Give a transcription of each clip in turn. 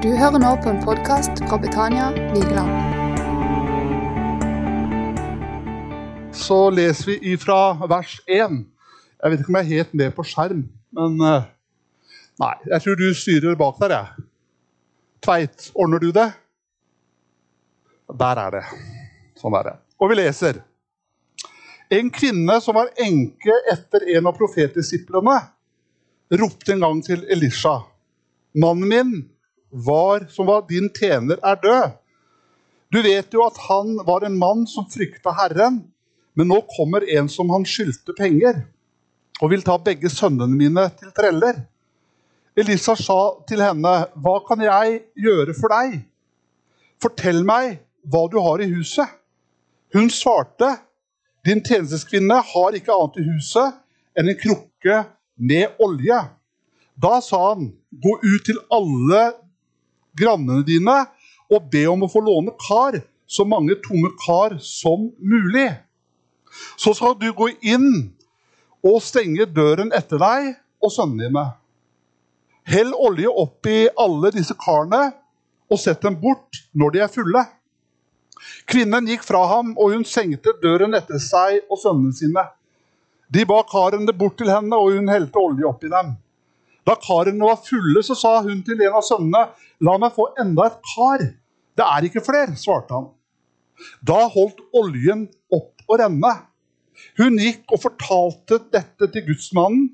Du hører nå på en podkast fra Betania Vigeland. så leser vi ifra vers 1. Jeg vet ikke om jeg er helt med på skjerm, men eh, Nei, jeg tror du styrer bak der, jeg. Tveit, ordner du det? Der er det. Sånn er det. Og vi leser. En kvinne som var enke etter en av profetdisiplene, ropte en gang til Elisha. Mannen min, var, som var din tjener, er død. Du vet jo at han var en mann som frykta Herren, men nå kommer en som han skyldte penger, og vil ta begge sønnene mine til treller. Elisa sa til henne, 'Hva kan jeg gjøre for deg?' 'Fortell meg hva du har i huset.' Hun svarte, 'Din tjenesteskvinne har ikke annet i huset enn en krukke med olje.' Da sa han, 'Gå ut til alle grannene dine og be om å få låne kar, så mange tomme kar som mulig.' Så skal du gå inn og stenge døren etter deg og sønnene dine. Hell olje oppi alle disse karene og sett dem bort når de er fulle. Kvinnen gikk fra ham, og hun sengte døren etter seg og sønnene sine. De ba karene bort til henne, og hun helte olje oppi dem. Da karene var fulle, så sa hun til en av sønnene, 'La meg få enda et kar.' 'Det er ikke flere', svarte han. Da holdt oljen opp å renne. Hun gikk og fortalte dette til gudsmannen.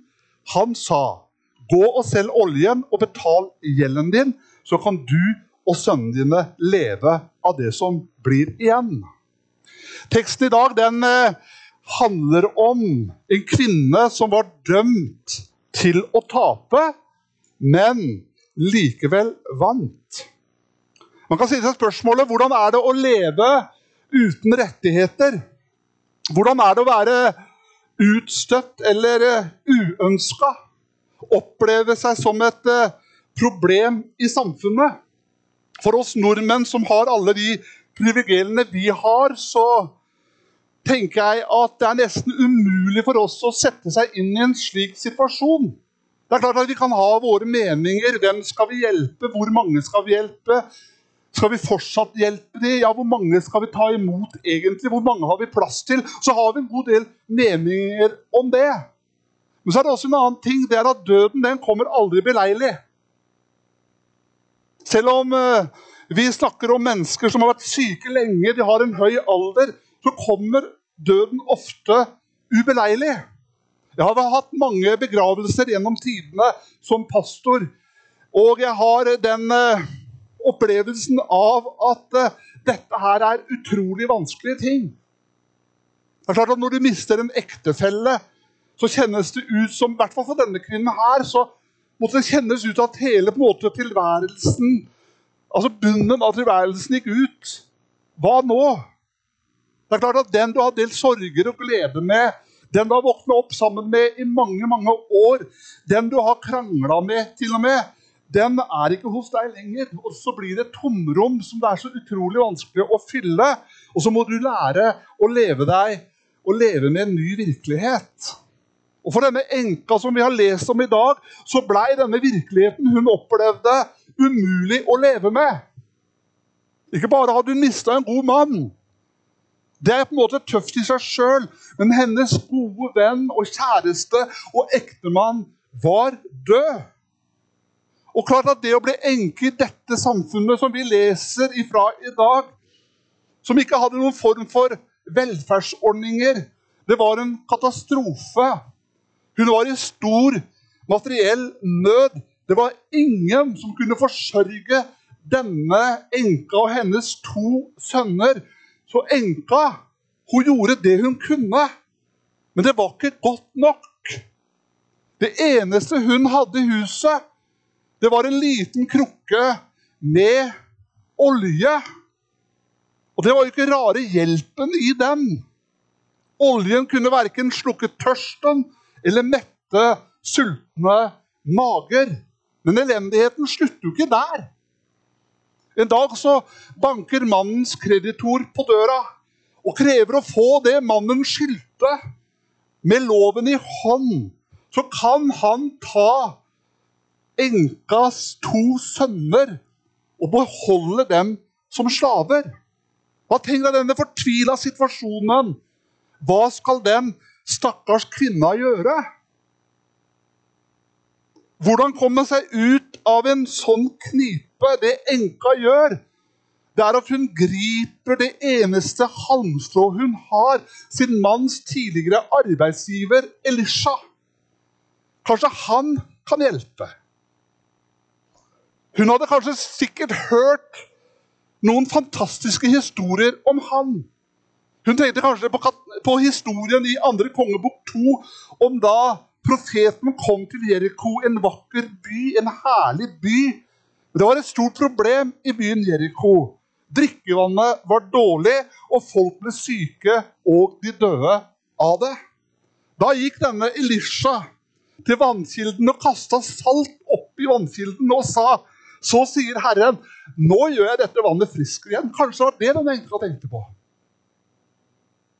Han sa, 'Gå og selg oljen og betal gjelden din, så kan du og sønnene dine leve av det som blir igjen.' Teksten i dag den eh, handler om en kvinne som var dømt til å tape, men likevel vant. Man kan stille seg spørsmålet hvordan er det å leve uten rettigheter? Hvordan er det å være utstøtt eller uønska? Oppleve seg som et eh, problem i samfunnet? For oss nordmenn som har alle de privilegiene vi har, så tenker jeg at det er nesten umulig for oss å sette seg inn i en slik situasjon. Det er klart at Vi kan ha våre meninger. Hvem skal vi hjelpe? Hvor mange skal vi hjelpe? Skal vi fortsatt hjelpe dem? Ja, hvor mange skal vi ta imot egentlig? Hvor mange har vi plass til? Så har vi en god del meninger om det. Men så er det også en annen ting. Det er at døden den kommer aldri beleilig. Selv om eh, vi snakker om mennesker som har vært syke lenge, de har en høy alder, så kommer døden ofte ubeleilig. Jeg har hatt mange begravelser gjennom tidene som pastor, og jeg har den eh, opplevelsen av at eh, dette her er utrolig vanskelige ting. Det er klart at Når du mister en ektefelle, så kjennes det ut som i hvert fall for denne kvinnen her, så måtte det kjennes ut at hele på en måte tilværelsen, altså bunnen av tilværelsen gikk ut. Hva nå? Det er klart at Den du har delt sorger og glede med, den du har våkna opp sammen med i mange mange år, den du har krangla med, til og med, den er ikke hos deg lenger. Og så blir det et tomrom som det er så utrolig vanskelig å fylle. Og så må du lære å leve deg og leve med en ny virkelighet. Og For denne enka som vi har lest om i dag, så blei denne virkeligheten hun opplevde, umulig å leve med. Ikke bare hadde hun mista en god mann. Det er på en måte tøft i seg sjøl, men hennes gode venn og kjæreste og ektemann var død. Og klart at Det å bli enke i dette samfunnet som vi leser ifra i dag, som ikke hadde noen form for velferdsordninger, det var en katastrofe. Hun var i stor materiell nød. Det var ingen som kunne forsørge denne enka og hennes to sønner. Så enka hun gjorde det hun kunne, men det var ikke godt nok. Det eneste hun hadde i huset, det var en liten krukke med olje. Og det var jo ikke rare hjelpen i den. Oljen kunne verken slukke tørsten eller mette sultne mager. Men elendigheten slutter jo ikke der. En dag så banker mannens kreditor på døra og krever å få det mannen skyldte. Med loven i hånd så kan han ta enkas to sønner og beholde dem som slaver. Hva tenker deg denne fortvila situasjonen? Hva skal den stakkars kvinna gjøre? Hvordan komme seg ut av en sånn knipe? Det enka gjør, det er at hun griper det eneste halmstrå hun har, sin manns tidligere arbeidsgiver Elisha. Kanskje han kan hjelpe? Hun hadde kanskje sikkert hørt noen fantastiske historier om han. Hun tenkte kanskje på, historien i andre kongebok 2 om da profeten kom til Jeriko, en vakker by, en herlig by. Det var et stort problem i byen Jeriko. Drikkevannet var dårlig, og folk ble syke, og de døde av det. Da gikk denne Elisha til vannkilden og kasta salt oppi vannkilden og sa Så sier Herren, nå gjør jeg dette vannet friskt igjen. Kanskje det var det den enka tenkte på.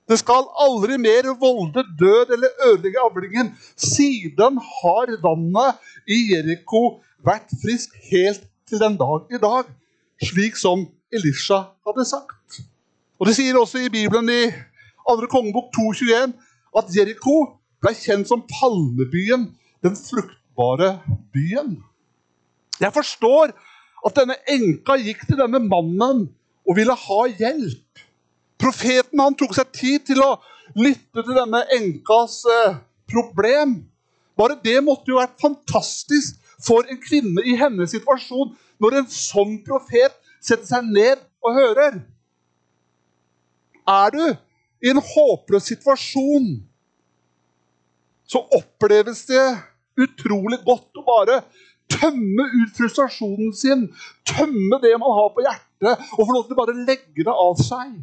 Det skal aldri mer volde død eller ødelegge avlingen. Siden har vannet i Jeriko vært friskt helt til den dag i dag, slik som Elisha hadde sagt. Og Det sier også i Bibelen i 2. kongebok 2,21 at Jeriko ble kjent som palmebyen, den fruktbare byen. Jeg forstår at denne enka gikk til denne mannen og ville ha hjelp. Profeten han tok seg tid til å lytte til denne enkas eh, problem. Bare det måtte jo vært fantastisk for en kvinne i hennes situasjon når en sånn profet setter seg ned og hører. Er du i en håpløs situasjon, så oppleves det utrolig godt å bare tømme ut frustrasjonen sin, tømme det man har på hjertet, og få lov til å bare legge det av seg.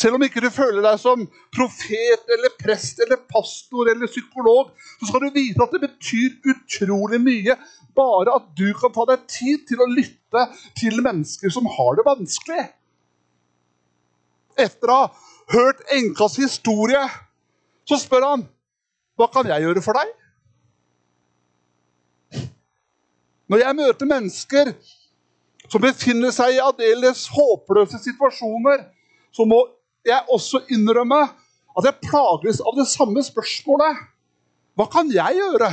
Selv om ikke du føler deg som profet eller prest eller pastor eller psykolog, så skal du vite at det betyr utrolig mye bare at du kan ta deg tid til å lytte til mennesker som har det vanskelig. Etter å ha hørt enkas historie, så spør han hva kan jeg gjøre for deg? Når jeg møter mennesker som befinner seg i aldeles håpløse situasjoner, så må jeg også innrømme at jeg plages av det samme spørsmålet. Hva kan jeg gjøre?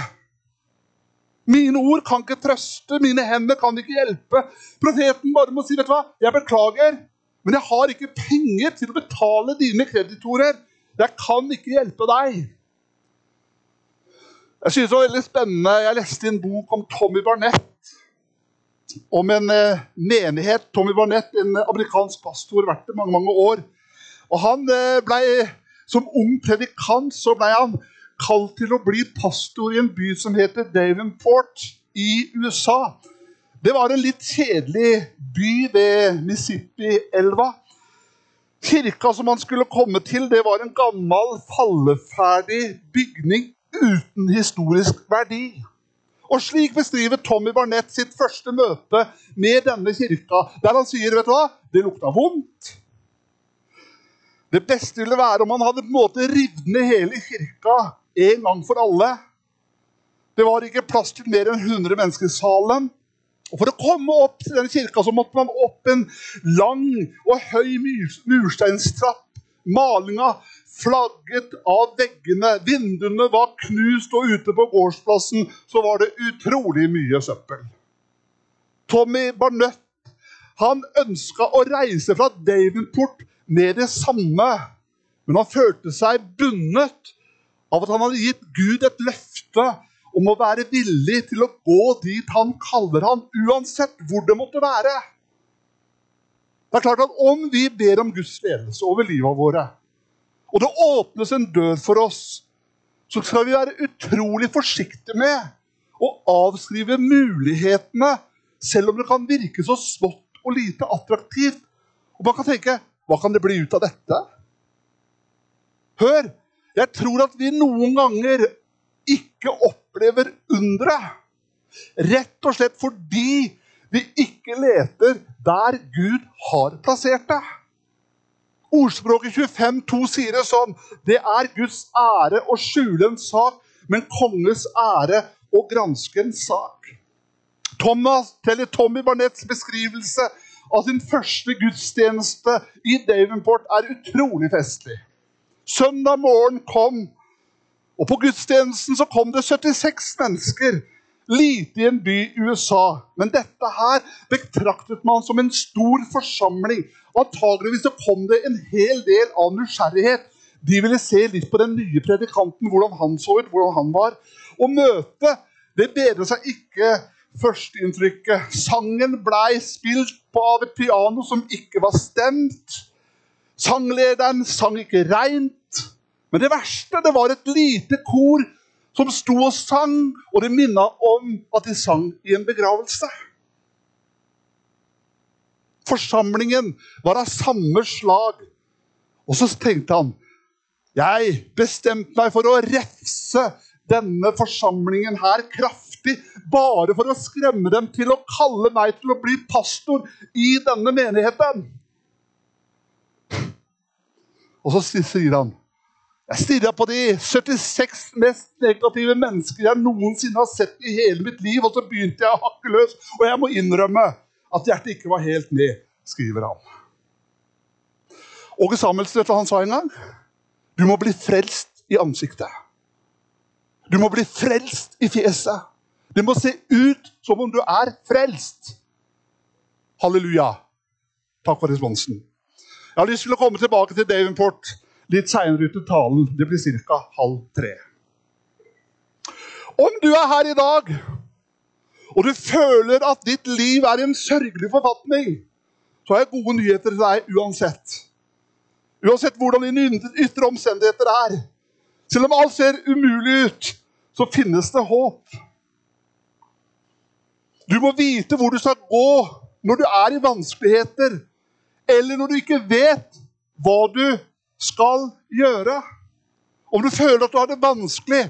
Mine ord kan ikke trøste, mine hender kan ikke hjelpe. Profeten bare må si vet du hva, jeg beklager, men jeg har ikke penger til å betale dine kreditorer. Jeg kan ikke hjelpe deg. Jeg synes det var veldig spennende. Jeg leste en bok om Tommy Barnett. Om en eh, menighet. Tommy Barnett, en amerikansk pastor, vært det mange mange år. Og han eh, ble, Som ung predikant så ble han kalt til å bli pastor i en by som heter Davenport i USA. Det var en litt kjedelig by ved Mississippi-elva. Kirka som han skulle komme til, det var en gammel, falleferdig bygning uten historisk verdi. Og slik beskriver Tommy Barnett sitt første møte med denne kirka, der han sier vet du hva, det lukta vondt. Det beste ville være om han hadde på en måte revet ned hele kirka en gang for alle. Det var ikke plass til mer enn 100 mennesker i salen. Og For å komme opp til den kirka så måtte man opp en lang og høy mursteinstrapp. Malinga flagget av veggene. Vinduene var knust, og ute på gårdsplassen så var det utrolig mye søppel. Tommy Barnett han ønska å reise fra Davenport med det samme, men han følte seg bundet av at han hadde gitt Gud et løfte om å være villig til å gå dit han kaller han, uansett hvor det måtte være. Det er klart at Om vi ber om Guds ledelse over livet våre, og det åpnes en dør for oss, så skal vi være utrolig forsiktige med å avskrive mulighetene, selv om det kan virke så smått og lite attraktivt. Og man kan tenke hva kan det bli ut av dette? Hør! Jeg tror at vi noen ganger ikke opplever underet. Rett og slett fordi vi ikke leter der Gud har plassert det. Ordspråket 25,2 sier det sånn Det er Guds ære å skjule en sak, men konges ære å granske en sak. Thomas, eller Tommy Barnetts beskrivelse av sin første gudstjeneste i Davenport er utrolig festlig. Søndag morgen kom, og på gudstjenesten så kom det 76 mennesker. Lite i en by i USA. Men dette her betraktet man som en stor forsamling. Antageligvis så kom det en hel del av nysgjerrighet. De ville se litt på den nye predikanten, hvordan han så ut, hvordan han var. Og møtet det bedret seg ikke førsteinntrykket. Sangen blei spilt på av et piano som ikke var stemt. Sanglederen sang ikke reint. Men det verste det var et lite kor som sto og sang, og det minna om at de sang i en begravelse. Forsamlingen var av samme slag. Og så tenkte han jeg bestemte meg for å refse denne forsamlingen her kraftig, bare for å skremme dem til å kalle meg til å bli pastor i denne menigheten. Og så sier han jeg stirra på de 76 mest negative mennesker jeg noensinne har sett i hele mitt liv, og så begynte jeg å hakke løs. Og jeg må innrømme at hjertet ikke var helt med, skriver han. Åge Samuelsen, vet du hva han sa en gang? Du må bli frelst i ansiktet. Du må bli frelst i fjeset. Det må se ut som om du er frelst. Halleluja. Takk for responsen. Jeg har lyst til å komme tilbake til Davenport litt seinere ut i talen. Det blir ca. halv tre. Om du er her i dag og du føler at ditt liv er i en sørgelig forfatning, så har jeg gode nyheter til deg uansett. Uansett hvordan dine ytre omstendigheter er. Selv om alt ser umulig ut, så finnes det håp. Du må vite hvor du skal gå når du er i vanskeligheter, eller når du ikke vet hva du skal gjøre. Om du føler at du har det vanskelig,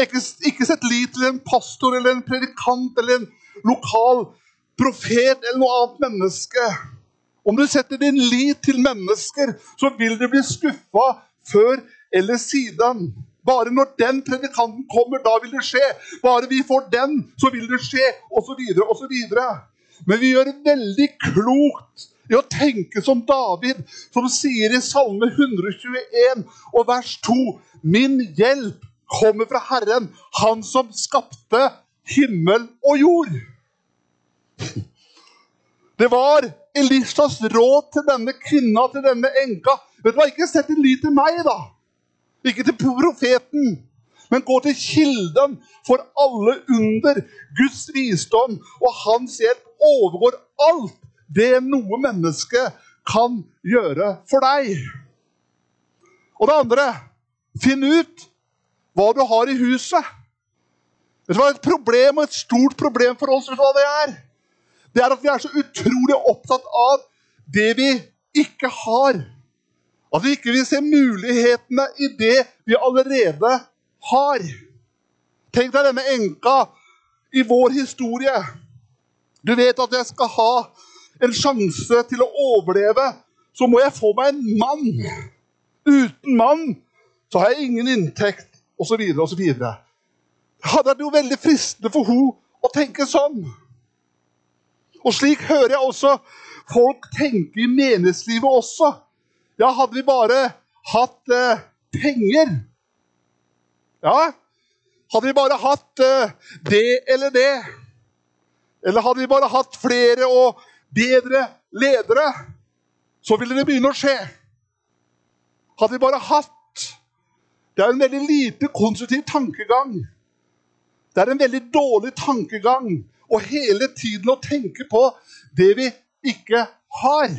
ikke, ikke sett lit til en pastor eller en predikant eller en lokal profet eller noe annet menneske. Om du setter din lit til mennesker, så vil du bli skuffa før eller siden. Bare når den predikanten kommer, da vil det skje. Bare vi får den, så vil det skje, osv., osv. Men vi gjør veldig klokt i å tenke som David, som sier i Salme 121 og vers 2.: Min hjelp kommer fra Herren, Han som skapte himmel og jord. Det var Elishas råd til denne kvinna, til denne enka. Vet du hva, Ikke sett din lit til meg, da. Ikke til profeten. Men gå til kilden for alle under. Guds visdom og hans hjelp overgår alt det noe menneske kan gjøre for deg. Og det andre finn ut hva du har i huset. Du hva, Et problem og et stort problem for oss vet du hva det er? Det er at vi er så utrolig opptatt av det vi ikke har. At vi ikke vil se mulighetene i det vi allerede har. Tenk deg denne enka i vår historie. Du vet at jeg skal ha en sjanse til å overleve, så må jeg få meg en mann. Uten mann så har jeg ingen inntekt, osv. osv. Det hadde vært jo veldig fristende for henne å tenke sånn. Og slik hører jeg også folk tenke i menighetslivet også. Ja, hadde vi bare hatt eh, penger Ja, hadde vi bare hatt eh, det eller det Eller hadde vi bare hatt flere og bedre ledere, så ville det begynne å skje. Hadde vi bare hatt Det er en veldig lite konstruktiv tankegang. Det er en veldig dårlig tankegang og hele tiden å tenke på det vi ikke har.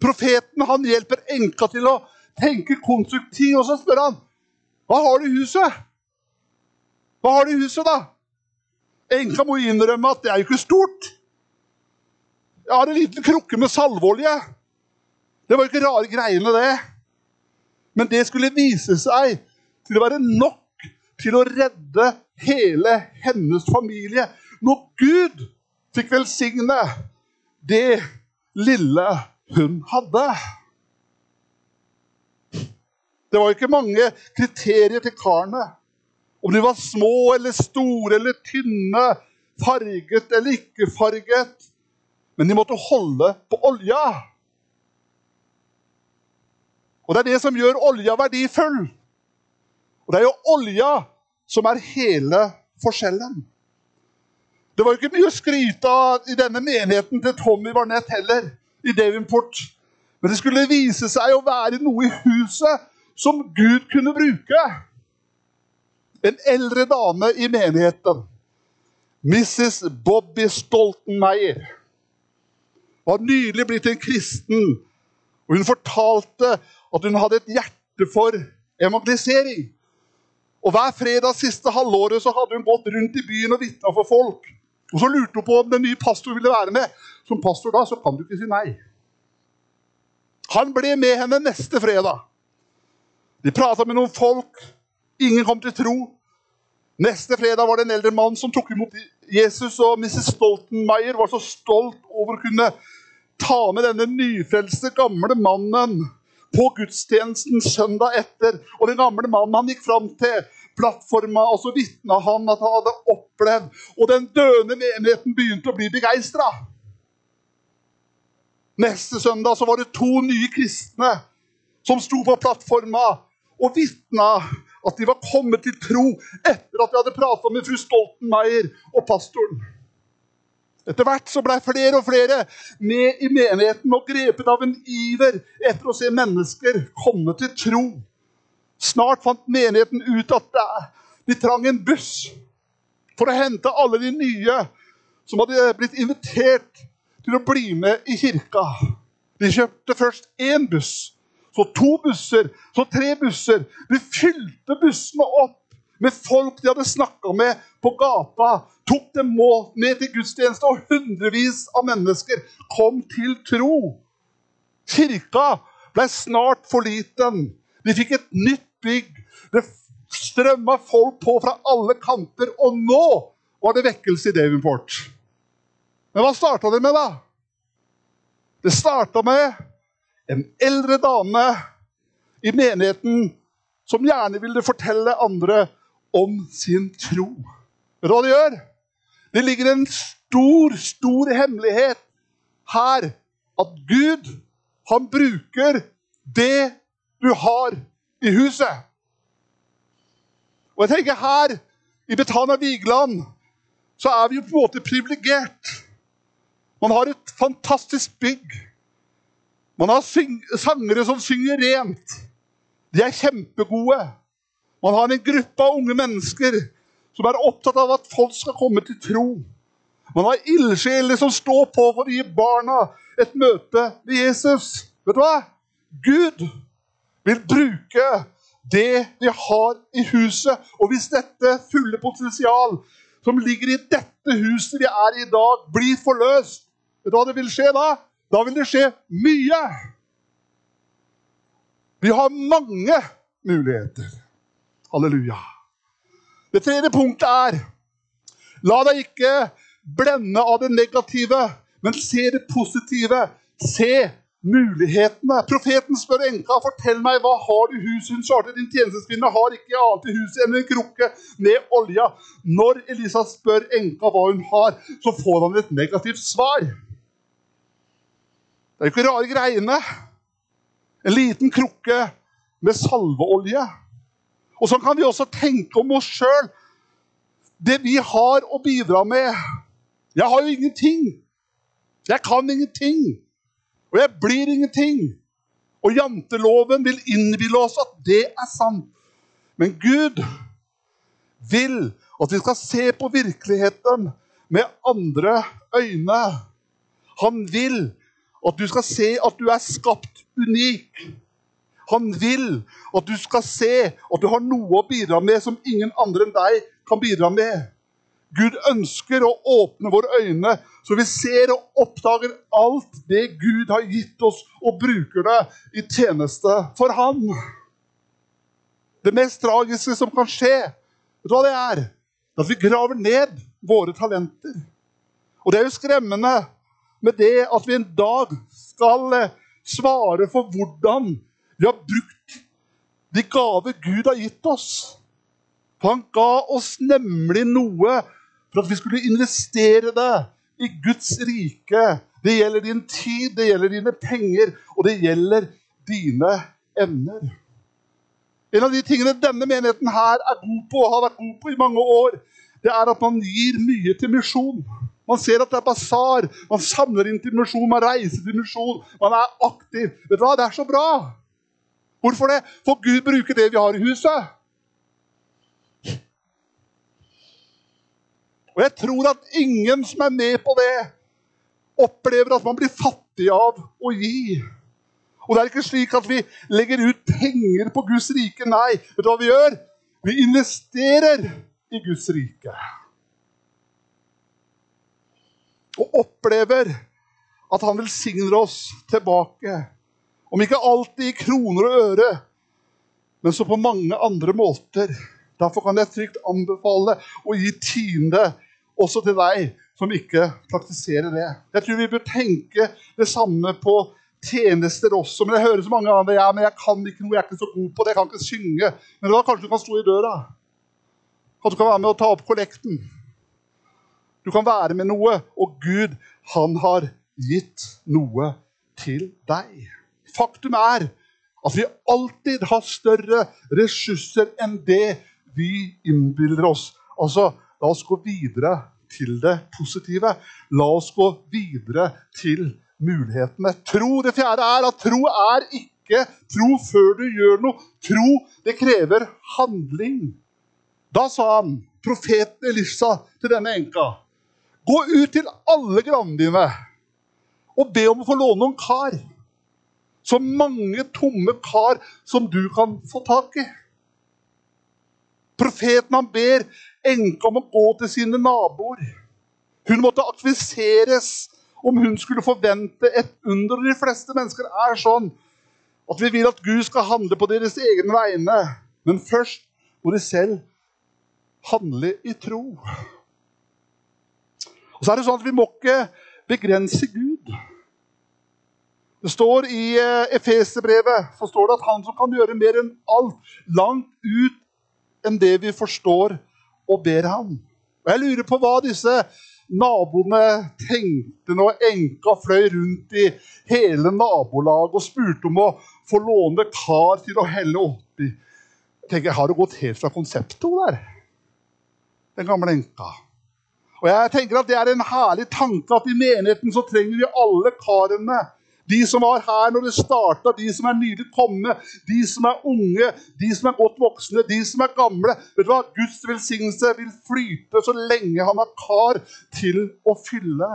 Profeten han hjelper enka til å tenke konstruktivt, og så spør han hva har du i huset. Hva har du i huset, da? Enka må innrømme at det er jo ikke stort. Jeg har en liten krukke med salveolje. Det var jo ikke rare greiene, det. Men det skulle vise seg til å være nok til å redde hele hennes familie. Når Gud fikk velsigne det lille hun hadde. Det var ikke mange kriterier til karene. Om de var små eller store eller tynne, farget eller ikke farget. Men de måtte holde på olja. Og det er det som gjør olja verdifull. Og det er jo olja som er hele forskjellen. Det var jo ikke mye å skryte av i denne menigheten til Tommy Barnett heller, i Davenport. Men det skulle vise seg å være noe i huset som Gud kunne bruke. En eldre dame i menigheten, Mrs. Bobby Stoltenmeier, var nylig blitt en kristen. Og hun fortalte at hun hadde et hjerte for evangelisering. Og Hver fredag siste halvåret så hadde hun gått rundt i byen og vitna for folk. Og Så lurte hun på om den nye pastor ville være med. Som pastor da, så kan du ikke si nei. Han ble med henne neste fredag. De prata med noen folk. Ingen kom til tro. Neste fredag var det en eldre mann som tok imot Jesus, og Mrs. Stoltenmeier var så stolt over å kunne ta med denne nyfrelste, gamle mannen på gudstjenesten søndag etter. Og den gamle mannen han gikk fram til plattforma, og så vitna han at han hadde opplevd. Og den døende menigheten begynte å bli begeistra. Neste søndag så var det to nye kristne som sto på plattforma og vitna at de var kommet til tro etter at vi hadde prata med fru Stoltenmeier og pastoren. Etter hvert så blei flere og flere med i menigheten og grepet av en iver etter å se mennesker komme til tro. Snart fant menigheten ut at de trang en buss for å hente alle de nye som hadde blitt invitert til å bli med i kirka. De kjøpte først én buss, så to busser, så tre busser. De fylte bussene opp med folk de hadde snakka med på gata. Tok dem med til gudstjeneste, og hundrevis av mennesker kom til tro. Kirka ble snart for liten. De fikk et nytt bygg. Det strømma folk på fra alle kanter, og nå var det vekkelse i Davenport. Men hva starta det med, da? Det starta med en eldre dame i menigheten som gjerne ville fortelle andre om sin tro. Vet du hva det gjør? Det ligger en stor, stor hemmelighet her. At Gud, han bruker det du har i huset. Og jeg tenker her i Betana Vigeland så er vi jo på en måte privilegert. Man har et fantastisk bygg. Man har sangere som synger rent. De er kjempegode. Man har en gruppe av unge mennesker som er opptatt av at folk skal komme til tro. Man har ildsjeler som står på for å gi barna et møte med Jesus. Vet du hva? Gud vil bruke det vi har i huset. Og hvis dette fulle potensial som ligger i dette huset vi er i i dag, blir forløst, vet du hva det vil skje da? Da vil det skje mye. Vi har mange muligheter. Halleluja. Det tredje punktet er La deg ikke blende av det negative, men se det positive. Se mulighetene. Profeten spør enka fortell meg, hva har du i huset. Hun svarte din tjenestekvinne har ikke annet i huset enn en krukke med olja. Når Elisa spør enka hva hun har, så får han et negativt svar. Det er jo ikke rare greiene. En liten krukke med salveolje. Og sånn kan vi også tenke om oss sjøl. Det vi har å bidra med. Jeg har jo ingenting. Jeg kan ingenting. Og jeg blir ingenting. Og janteloven vil innbille oss at det er sant. Men Gud vil at vi skal se på virkeligheten med andre øyne. Han vil at du skal se at du er skapt unik. Han vil at du skal se at du har noe å bidra med som ingen andre enn deg kan bidra med. Gud ønsker å åpne våre øyne, så vi ser og oppdager alt det Gud har gitt oss, og bruker det i tjeneste for Han. Det mest tragiske som kan skje, vet du hva det er? At vi graver ned våre talenter. Og det er jo skremmende med det at vi en dag skal eh, svare for hvordan vi har brukt de gaver Gud har gitt oss. For han ga oss nemlig noe for at vi skulle investere det i Guds rike. Det gjelder din tid, det gjelder dine penger, og det gjelder dine evner. En av de tingene denne menigheten her er god på, og har vært god på i mange år, det er at man gir mye til misjon. Man ser at det er basar, man samler inn til misjon, man reiser til misjon, man er aktiv. Vet du hva? Det er så bra! Hvorfor det? For Gud bruker det vi har i huset. Og jeg tror at ingen som er med på det, opplever at man blir fattig av å gi. Og det er ikke slik at vi legger ut penger på Guds rike. Nei, vet du hva vi gjør? Vi investerer i Guds rike. Og opplever at han velsigner oss tilbake. Om ikke alltid i kroner og øre, men så på mange andre måter. Derfor kan jeg trygt anbefale å gi tiende også til deg som ikke praktiserer det. Jeg tror vi bør tenke det samme på tjenester også. Men jeg hører så mange andre ja, men jeg kan ikke noe, jeg er ikke så god på det, jeg kan ikke synge. Men da kanskje du kan stå i døra. Kanskje du kan være med og ta opp kollekten. Du kan være med noe, og Gud, han har gitt noe til deg. Faktum er at vi alltid har større ressurser enn det vi innbiller oss. Altså, la oss gå videre til det positive. La oss gå videre til mulighetene. Tro, Det fjerde er at tro er ikke tro før du gjør noe. Tro, det krever handling. Da sa han, profeten Elisa, til denne enka Gå ut til alle gravene dine og be om å få låne noen kar. Så mange tomme kar som du kan få tak i. Profeten han ber enka om å gå til sine naboer. Hun måtte aktiviseres om hun skulle forvente et under. De fleste mennesker er sånn at vi vil at Gud skal handle på deres egne vegne. Men først må de selv handle i tro. Og så er det sånn at Vi må ikke begrense Gud. Det står I eh, Efeserbrevet så står det at han som kan gjøre mer enn alt, langt ut enn det vi forstår og ber ham. Og Jeg lurer på hva disse naboene tenkte når enka fløy rundt i hele nabolaget og spurte om å få låne kar til å helle oppi. Jeg tenker, Har det gått helt fra konseptet der? Den gamle enka. Og jeg tenker at Det er en herlig tanke at i menigheten så trenger vi alle karene de som var her når det starta, de som er nylig kommet, de som er unge, de som er godt voksne, de som er gamle. Vet du hva? Guds velsignelse vil flyte så lenge han har kar til å fylle.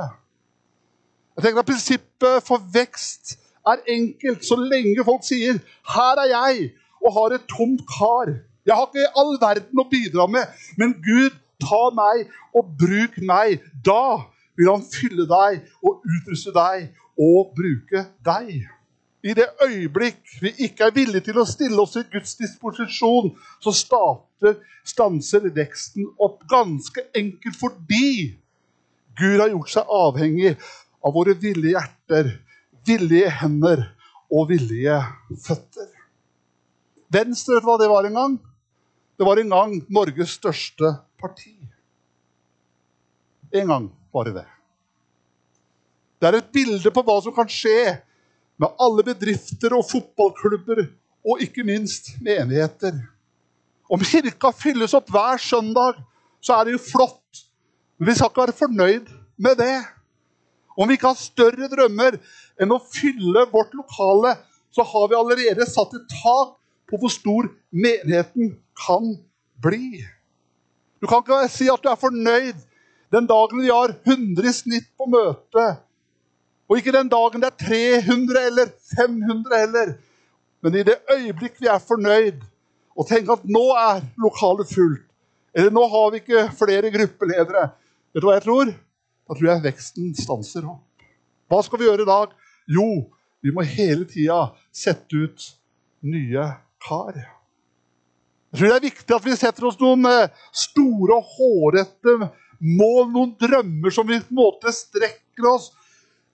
Jeg tenker at Prinsippet for vekst er enkelt så lenge folk sier 'Her er jeg', og har et tomt kar. Jeg har ikke all verden å bidra med, men Gud, ta meg og bruk meg. Da vil han fylle deg og utruste deg og bruke deg. I det øyeblikk vi ikke er villige til å stille oss i Guds disposisjon, så starter, stanser veksten opp ganske enkelt fordi Gud har gjort seg avhengig av våre villige hjerter, villige hender og villige føtter. Venstre, vet du hva det var en gang? Det var en gang Norges største parti. En gang var det det. Det er et bilde på hva som kan skje med alle bedrifter og fotballklubber, og ikke minst menigheter. Om kirka fylles opp hver søndag, så er det jo flott. Men vi skal ikke være fornøyd med det. Om vi ikke har større drømmer enn å fylle vårt lokale, så har vi allerede satt et tak på hvor stor menigheten kan bli. Du kan ikke si at du er fornøyd den dagen vi har 100 i snitt på møtet, og ikke den dagen det er 300 eller 500 heller. Men i det øyeblikk vi er fornøyd og tenker at nå er lokalet fullt, eller nå har vi ikke flere gruppeledere Vet du hva jeg tror? Da tror jeg veksten stanser opp. Hva skal vi gjøre i dag? Jo, vi må hele tida sette ut nye kar. Jeg tror det er viktig at vi setter oss noen eh, store og hårete mål, noen drømmer som vi på en måte strekker oss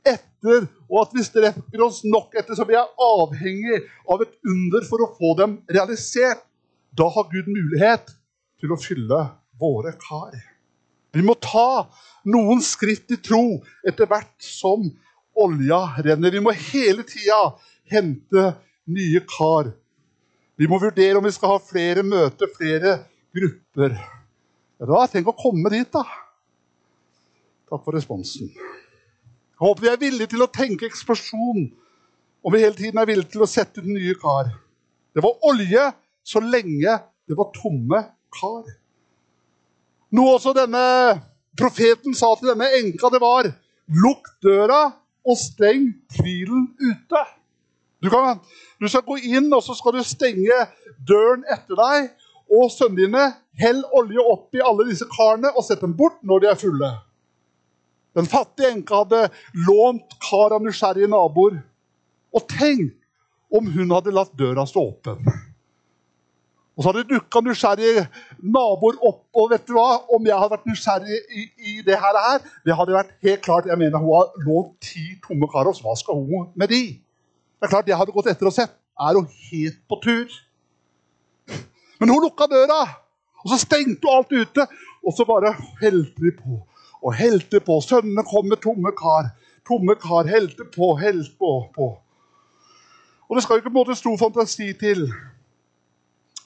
etter, og at vi strekker oss nok etter, så vi er avhengig av et under for å få dem realisert. Da har Gud mulighet til å fylle våre kar. Vi må ta noen skritt i tro etter hvert som olja renner. Vi må hele tida hente nye kar. Vi må vurdere om vi skal ha flere møter, flere grupper. Ja, da, Tenk å komme dit, da. Takk for responsen. Jeg håper vi er villige til å tenke eksplosjon, om vi hele tiden er villige til å sette ut nye kar. Det var olje så lenge det var tomme kar. Noe også denne profeten sa til denne enka, det var lukk døra og steng tvilen ute. Du, kan, du skal gå inn, og så skal du stenge døren etter deg. Og sønnene dine, hell olje oppi alle disse karene og sett dem bort når de er fulle. Den fattige enka hadde lånt kar av nysgjerrige naboer. Og tenk om hun hadde latt døra stå åpen. Og så hadde dukka nysgjerrige naboer opp. Og vet du hva? Om jeg hadde vært nysgjerrig i, i, det her, det hadde vært helt klart Jeg mener, Hun har lånt ti tomme kar hos Hva skal hun med de? Det er klart Jeg hadde gått etter og sett. Er hun helt på tur? Men hun lukka døra, og så stengte hun alt ute. Og så bare helte de på og helte på. Sønnene kom med tomme kar. Tomme kar helte på, helte på. på. Og det skal jo ikke på en måte stor fantasi til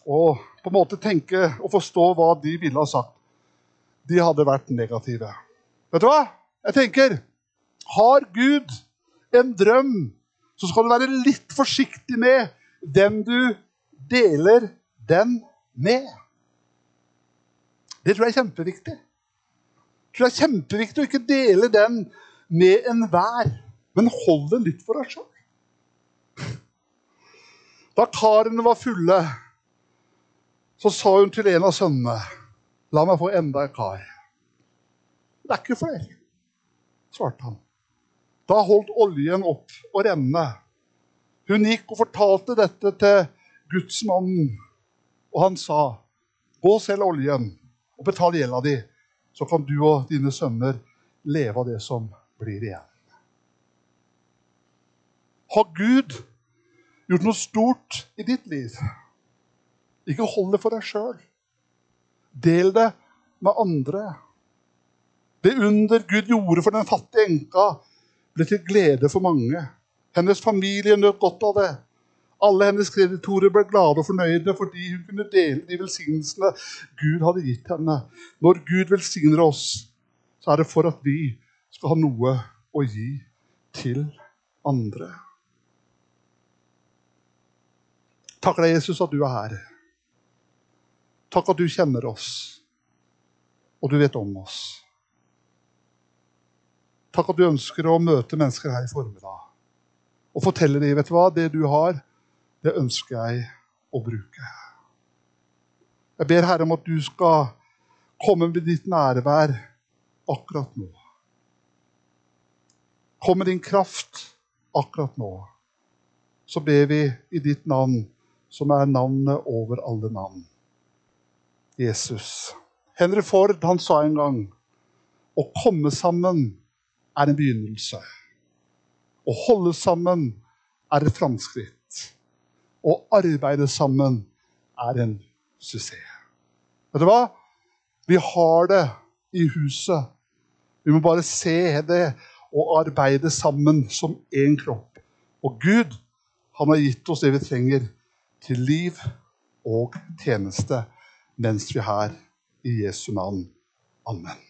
å på en måte tenke og forstå hva de ville ha sagt. De hadde vært negative. Vet du hva? Jeg tenker Har Gud en drøm, så skal du være litt forsiktig med hvem du deler den med. Det tror jeg er kjempeviktig. Jeg tror det er kjempeviktig å ikke dele den med enhver, men hold den litt for deg sjøl. Da karene var fulle, så sa hun til en av sønnene La meg få enda en kar. Det er ikke flere, svarte han. Da holdt oljen opp å renne. Hun gikk og fortalte dette til gudsmannen, og han sa, 'Gå og selg oljen og betal gjelda di, så kan du og dine sønner leve av det som blir igjen.' Har Gud gjort noe stort i ditt liv? Ikke hold det for deg sjøl. Del det med andre. Det under Gud gjorde for den fattige enka, ble til glede for mange. Hennes familie nøt godt av det. Alle hennes kreditorer ble glade og fornøyde fordi hun kunne dele de velsignelsene Gud hadde gitt henne. Når Gud velsigner oss, så er det for at vi skal ha noe å gi til andre. Takk deg, Jesus, at du er her. Takk at du kjenner oss, og du vet om oss. Takk at du ønsker å møte mennesker her i formiddag og fortelle dem vet du hva, det du har, det ønsker jeg å bruke. Jeg ber Herre om at du skal komme med ditt nærvær akkurat nå. Kom med din kraft akkurat nå. Så ber vi i ditt navn, som er navnet over alle navn. Jesus. Henry Ford han sa en gang å komme sammen er en begynnelse. Å holde sammen er et framskritt. Å arbeide sammen er en suksess. Vet du hva? Vi har det i huset. Vi må bare se det og arbeide sammen som én kropp. Og Gud, han har gitt oss det vi trenger til liv og tjeneste mens vi er her. I Jesu navn. Amen.